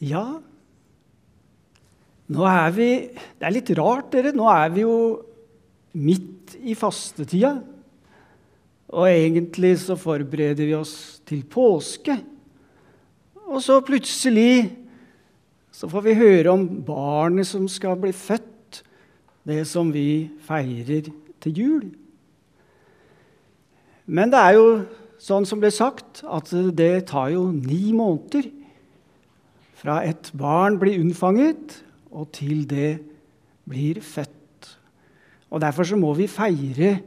Ja, nå er vi Det er litt rart, dere. Nå er vi jo midt i fastetida. Og egentlig så forbereder vi oss til påske. Og så plutselig så får vi høre om barnet som skal bli født, det som vi feirer til jul. Men det er jo sånn som ble sagt, at det tar jo ni måneder fra et barn blir unnfanget, og til det blir født. Og Derfor så må vi feire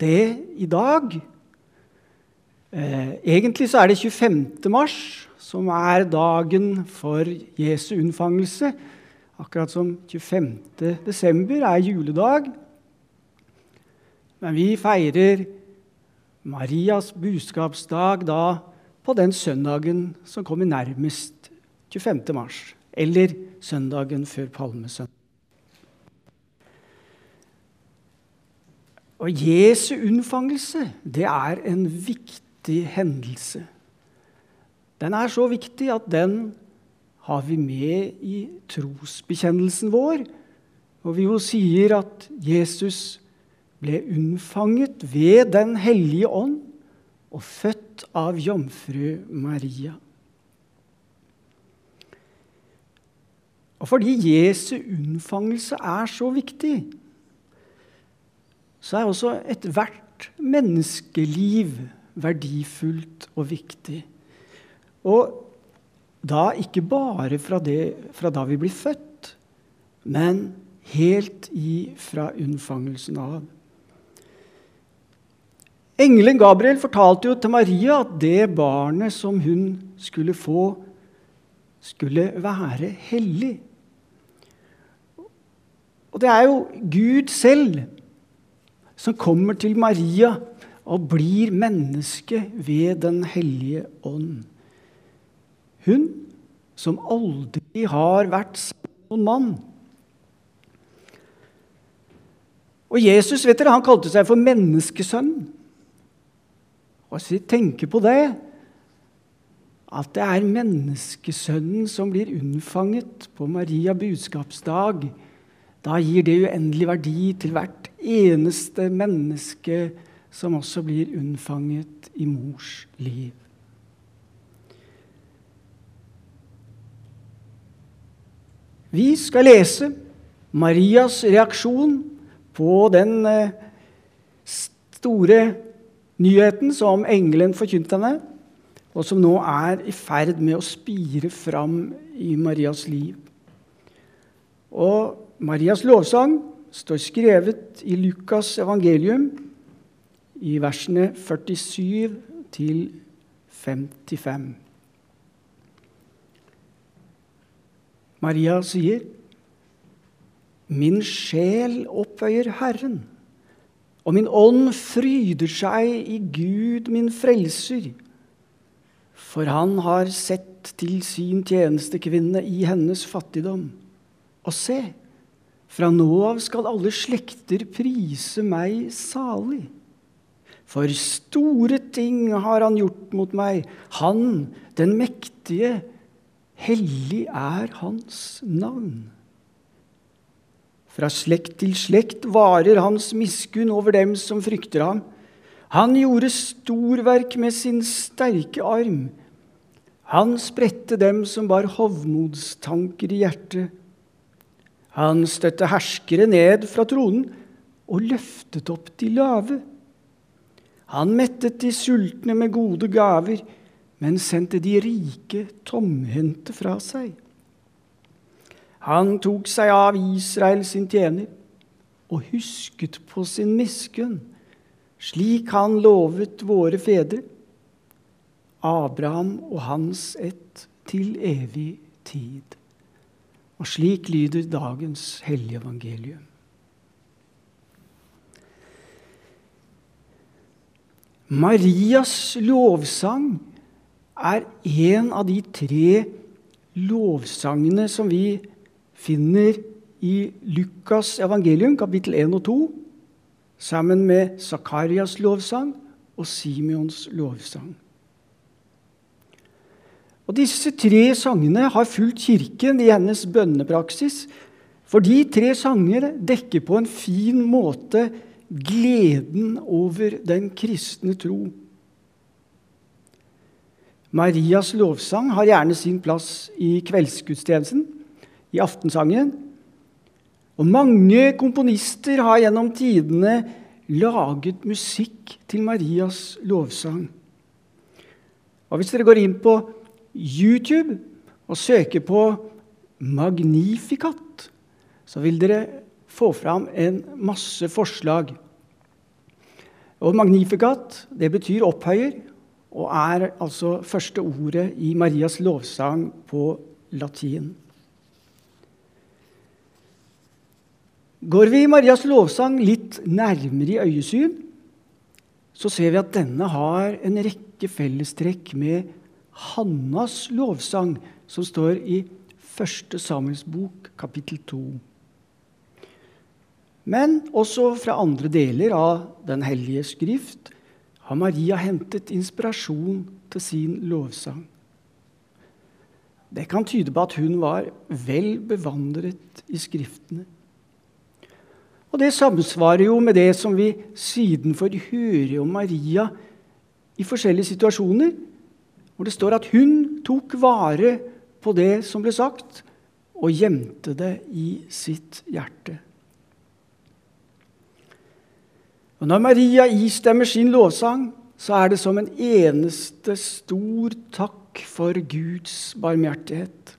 det i dag. Eh, egentlig så er det 25. mars som er dagen for Jesu unnfangelse. Akkurat som 25. desember er juledag. Men vi feirer Marias budskapsdag da på den søndagen som kommer nærmest 25. mars, eller søndagen før palmesøndag. Og Jesu unnfangelse, det er en viktig hendelse. Den er så viktig at den har vi med i trosbekjennelsen vår, hvor vi jo sier at Jesus ble unnfanget ved Den hellige ånd og født av jomfru Maria. Og fordi Jesu unnfangelse er så viktig, så er også ethvert menneskeliv verdifullt og viktig. Og da ikke bare fra, det, fra da vi blir født, men helt ifra unnfangelsen av. Engelen Gabriel fortalte jo til Maria at det barnet som hun skulle få, skulle være hellig. Og det er jo Gud selv som kommer til Maria og blir menneske ved Den hellige ånd. Hun som aldri har vært sammen med noen mann. Og Jesus vet dere, han kalte seg for menneskesønn. Og hvis vi tenker på det, at det er menneskesønnen som blir unnfanget på Maria budskapsdag. Da gir det uendelig verdi til hvert eneste menneske som også blir unnfanget i mors liv. Vi skal lese Marias reaksjon på den eh, store nyheten som engelen forkynte henne, og som nå er i ferd med å spire fram i Marias liv. Og Marias lovsang står skrevet i Lukas' evangelium i versene 47 til 55. Maria sier, 'Min sjel opphøyer Herren'. Og min ånd fryder seg i Gud, min frelser, for han har sett til sin tjenestekvinne i hennes fattigdom. Og se, fra nå av skal alle slekter prise meg salig. For store ting har han gjort mot meg, han, den mektige, hellig er hans navn. Fra slekt til slekt varer hans miskunn over dem som frykter ham. Han gjorde storverk med sin sterke arm. Han spredte dem som bar hovmodstanker i hjertet. Han støtte herskere ned fra tronen og løftet opp de lave. Han mettet de sultne med gode gaver, men sendte de rike tomhendte fra seg. Han tok seg av Israel sin tjener og husket på sin miskunn, slik han lovet våre fedre, Abraham og hans ett, til evig tid. Og slik lyder dagens hellige evangelium. Marias lovsang er en av de tre lovsangene som vi finner i Lukas evangelium, kapittel 1 og 2, sammen med Zakarias lovsang og Simeons lovsang. Og Disse tre sangene har fulgt Kirken i hennes bønnepraksis. For de tre sangene dekker på en fin måte gleden over den kristne tro. Marias lovsang har gjerne sin plass i kveldsgudstjenesten, i aftensangen. Og mange komponister har gjennom tidene laget musikk til Marias lovsang. Og Hvis dere går inn på YouTube og søker på Magnificat, så vil dere få fram en masse forslag. Og Magnificat det betyr opphøyer, og er altså første ordet i Marias lovsang på latin. Går vi Marias lovsang litt nærmere i øyesyn, så ser vi at denne har en rekke fellestrekk med Hannas lovsang, som står i 1. Samuels bok, kapittel 2. Men også fra andre deler av Den hellige skrift har Maria hentet inspirasjon til sin lovsang. Det kan tyde på at hun var vel bevandret i Skriftene. Og Det samsvarer jo med det som vi siden får høre om Maria i forskjellige situasjoner, hvor det står at hun tok vare på det som ble sagt, og gjemte det i sitt hjerte. Og Når Maria istemmer sin lovsang, så er det som en eneste stor takk for Guds barmhjertighet.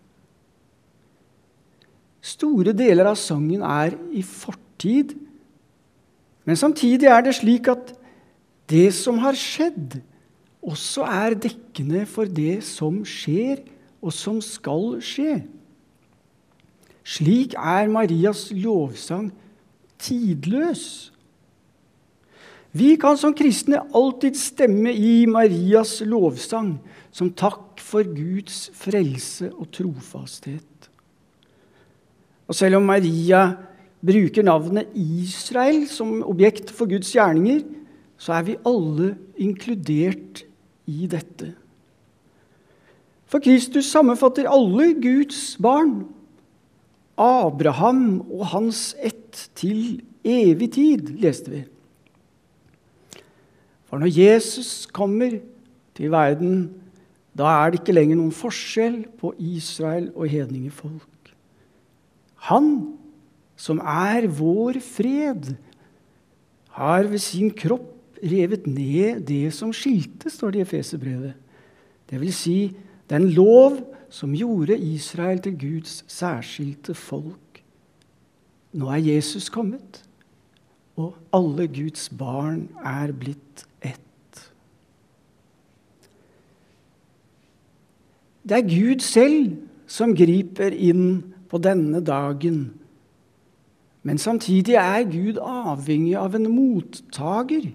Store deler av sangen er i fortid, men samtidig er det slik at det som har skjedd, også er dekkende for det som skjer, og som skal skje. Slik er Marias lovsang tidløs. Vi kan som kristne alltid stemme i Marias lovsang som takk for Guds frelse og trofasthet. Og selv om Maria bruker navnet Israel som objekt for Guds gjerninger, så er vi alle inkludert i dette. For Kristus sammenfatter alle Guds barn. Abraham og hans ett til evig tid, leste vi. For når Jesus kommer til verden, da er det ikke lenger noen forskjell på Israel og hedningefolk. Han som er vår fred, har ved sin kropp revet ned det som skilte, står det i Efeserbrevet. Det vil si den lov som gjorde Israel til Guds særskilte folk. Nå er Jesus kommet, og alle Guds barn er blitt ett. Det er Gud selv som griper inn på denne dagen. Men samtidig er Gud avhengig av en mottager,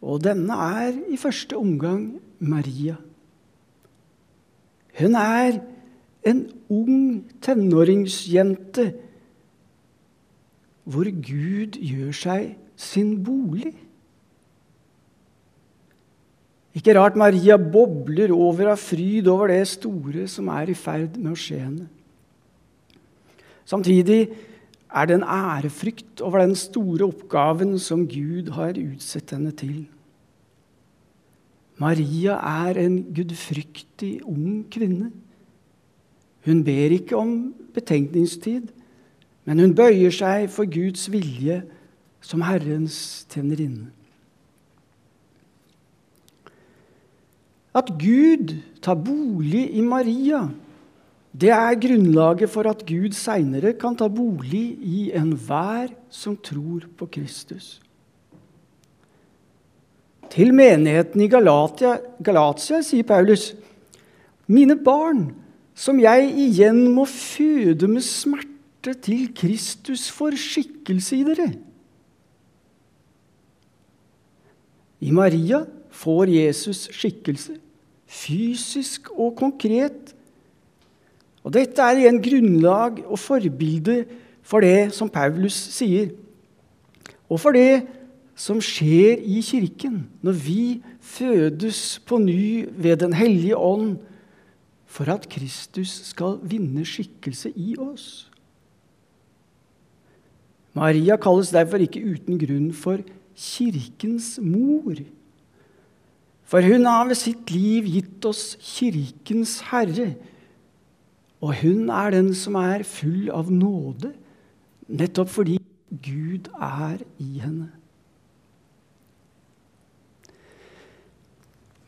og denne er i første omgang Maria. Hun er en ung tenåringsjente hvor Gud gjør seg sin bolig. Ikke rart Maria bobler over av fryd over det store som er i ferd med å skje henne. Samtidig er det en ærefrykt over den store oppgaven som Gud har utsett henne til. Maria er en gudfryktig ung kvinne. Hun ber ikke om betenkningstid, men hun bøyer seg for Guds vilje som Herrens tjenerinne. At Gud tar bolig i Maria, det er grunnlaget for at Gud seinere kan ta bolig i enhver som tror på Kristus. Til menigheten i Galatia, Galatia sier Paulus.: Mine barn, som jeg igjen må føde med smerte til Kristus får skikkelse i dere. I Maria får Jesus skikkelse, fysisk og konkret. Og Dette er igjen grunnlag og forbilde for det som Paulus sier, og for det som skjer i Kirken når vi fødes på ny ved Den hellige ånd, for at Kristus skal vinne skikkelse i oss. Maria kalles derfor ikke uten grunn for Kirkens mor. For hun har ved sitt liv gitt oss Kirkens Herre. Og hun er den som er full av nåde, nettopp fordi Gud er i henne.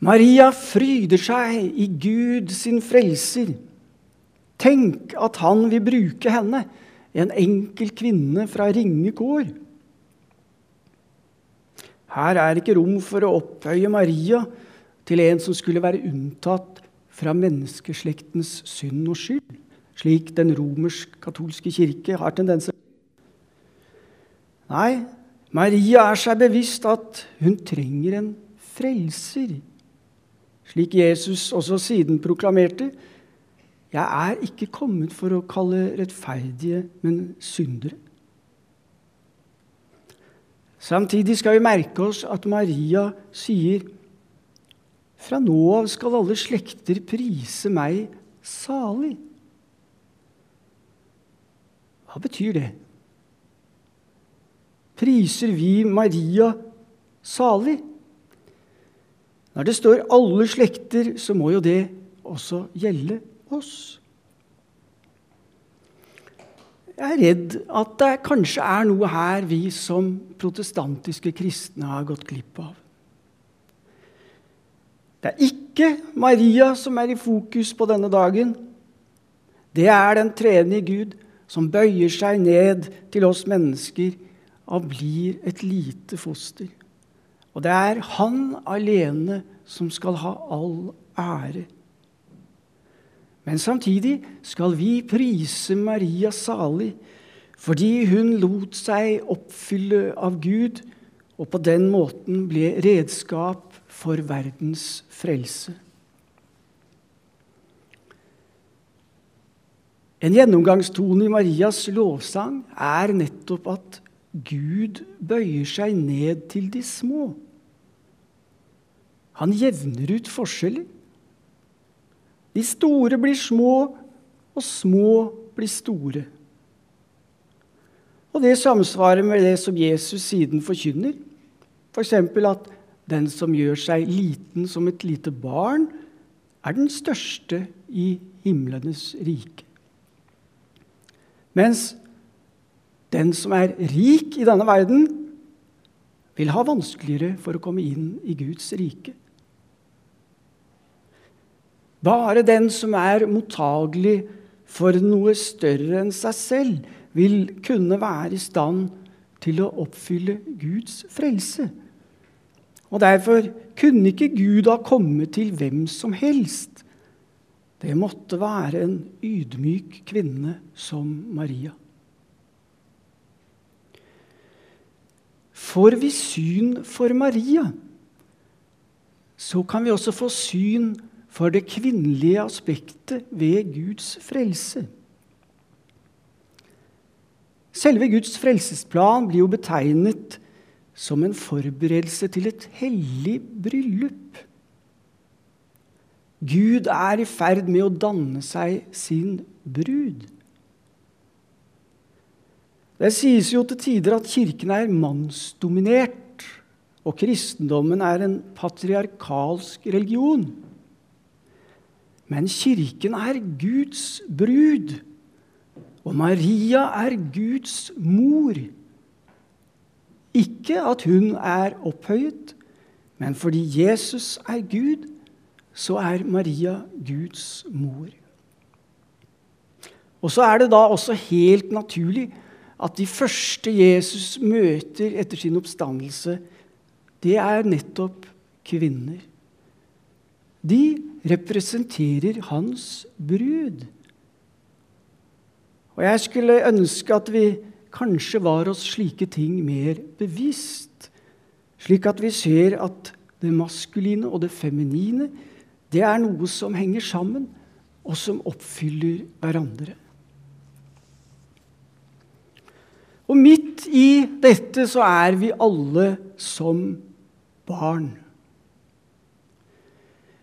Maria fryder seg i Gud sin frelser. Tenk at han vil bruke henne, en enkel kvinne fra ringe kår. Her er ikke rom for å opphøye Maria til en som skulle være unntatt fra menneskeslektens synd og skyld, slik den romersk-katolske kirke har tendenser Nei, Maria er seg bevisst at hun trenger en frelser slik Jesus også siden proklamerte. Jeg er ikke kommet for å kalle rettferdige, men syndere. Samtidig skal vi merke oss at Maria sier fra nå av skal alle slekter prise meg salig. Hva betyr det? Priser vi Maria salig? Når det står 'alle slekter', så må jo det også gjelde oss. Jeg er redd at det kanskje er noe her vi som protestantiske kristne har gått glipp av. Det er ikke Maria som er i fokus på denne dagen. Det er den tredje Gud som bøyer seg ned til oss mennesker og blir et lite foster. Og det er han alene som skal ha all ære. Men samtidig skal vi prise Maria salig fordi hun lot seg oppfylle av Gud og på den måten ble redskap for verdens frelse. En gjennomgangstone i Marias lovsang er nettopp at Gud bøyer seg ned til de små. Han jevner ut forskjeller. De store blir små, og små blir store. Og det samsvarer med det som Jesus siden forkynner. F.eks. For at den som gjør seg liten som et lite barn, er den største i himlenes rike. Mens den som er rik i denne verden, vil ha vanskeligere for å komme inn i Guds rike. Bare den som er mottagelig for noe større enn seg selv, vil kunne være i stand til å oppfylle Guds frelse. Og Derfor kunne ikke Gud ha kommet til hvem som helst. Det måtte være en ydmyk kvinne som Maria. Får vi syn for Maria, så kan vi også få syn for det kvinnelige aspektet ved Guds frelse. Selve Guds frelsesplan blir jo betegnet som en forberedelse til et hellig bryllup. Gud er i ferd med å danne seg sin brud. Det sies jo til tider at Kirken er mannsdominert, og kristendommen er en patriarkalsk religion. Men Kirken er Guds brud, og Maria er Guds mor. Ikke at hun er opphøyet, men fordi Jesus er Gud, så er Maria Guds mor. Og så er det da også helt naturlig at de første Jesus møter etter sin oppstandelse, det er nettopp kvinner. De representerer hans brud. Og jeg skulle ønske at vi kanskje var oss slike ting mer bevisst, slik at vi ser at det maskuline og det feminine det er noe som henger sammen, og som oppfyller hverandre. Og midt i dette så er vi alle som barn.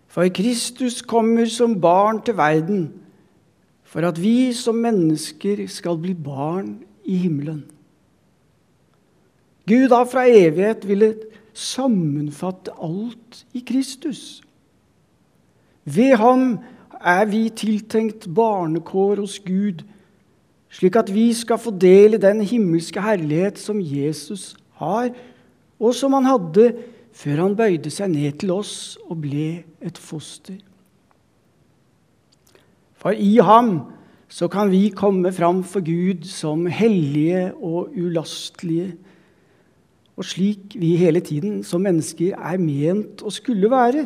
For Kristus kommer som barn til verden for at vi som mennesker skal bli barn i himmelen. Gud har fra evighet villet sammenfatte alt i Kristus. Ved ham er vi tiltenkt barnekår hos Gud, slik at vi skal få del i den himmelske herlighet som Jesus har, og som han hadde før han bøyde seg ned til oss og ble et foster. For i ham så kan vi komme fram for Gud som hellige og ulastelige, og slik vi hele tiden som mennesker er ment å skulle være.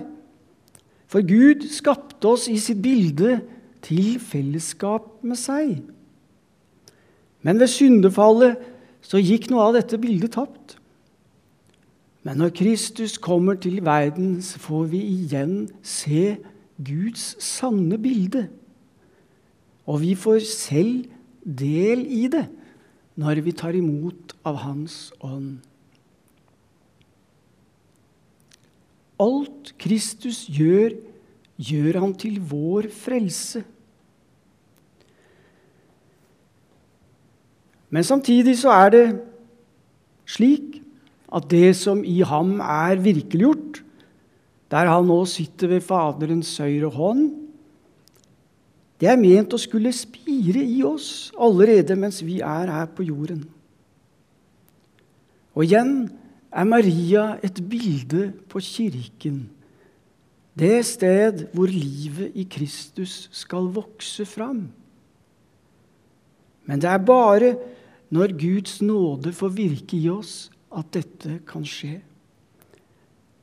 For Gud skapte oss i sitt bilde til fellesskap med seg. Men ved syndefallet så gikk noe av dette bildet tapt. Men når Kristus kommer til verden, så får vi igjen se Guds sanne bilde. Og vi får selv del i det når vi tar imot av Hans ånd. Alt Kristus gjør, gjør han til vår frelse. Men samtidig så er det slik at det som i ham er virkeliggjort, der han nå sitter ved Faderens høyre hånd, det er ment å skulle spire i oss allerede mens vi er her på jorden. Og igjen er Maria et bilde på kirken, det sted hvor livet i Kristus skal vokse fram. Men det er bare når Guds nåde får virke i oss, at dette kan skje.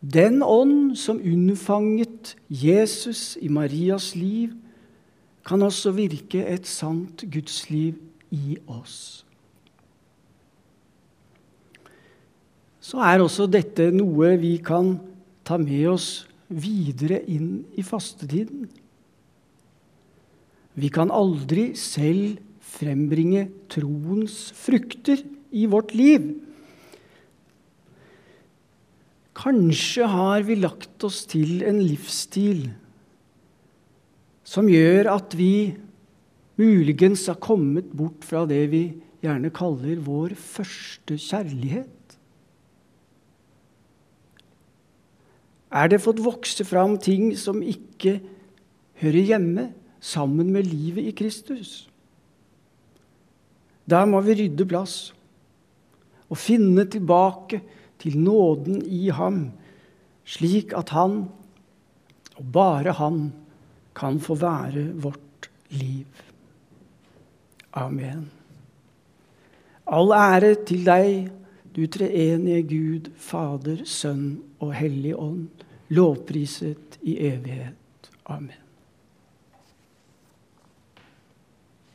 Den ånd som unnfanget Jesus i Marias liv, kan også virke et sant gudsliv i oss. Så er også dette noe vi kan ta med oss videre inn i fastetiden. Vi kan aldri selv frembringe troens frukter i vårt liv. Kanskje har vi lagt oss til en livsstil som gjør at vi muligens har kommet bort fra det vi gjerne kaller vår første kjærlighet? Er det fått vokse fram ting som ikke hører hjemme sammen med livet i Kristus? Der må vi rydde plass og finne tilbake til nåden i ham, slik at han, og bare han, kan få være vårt liv. Amen. All ære til deg, du treenige Gud, Fader, Sønn og Hellig Ånd, lovpriset i evighet. Amen.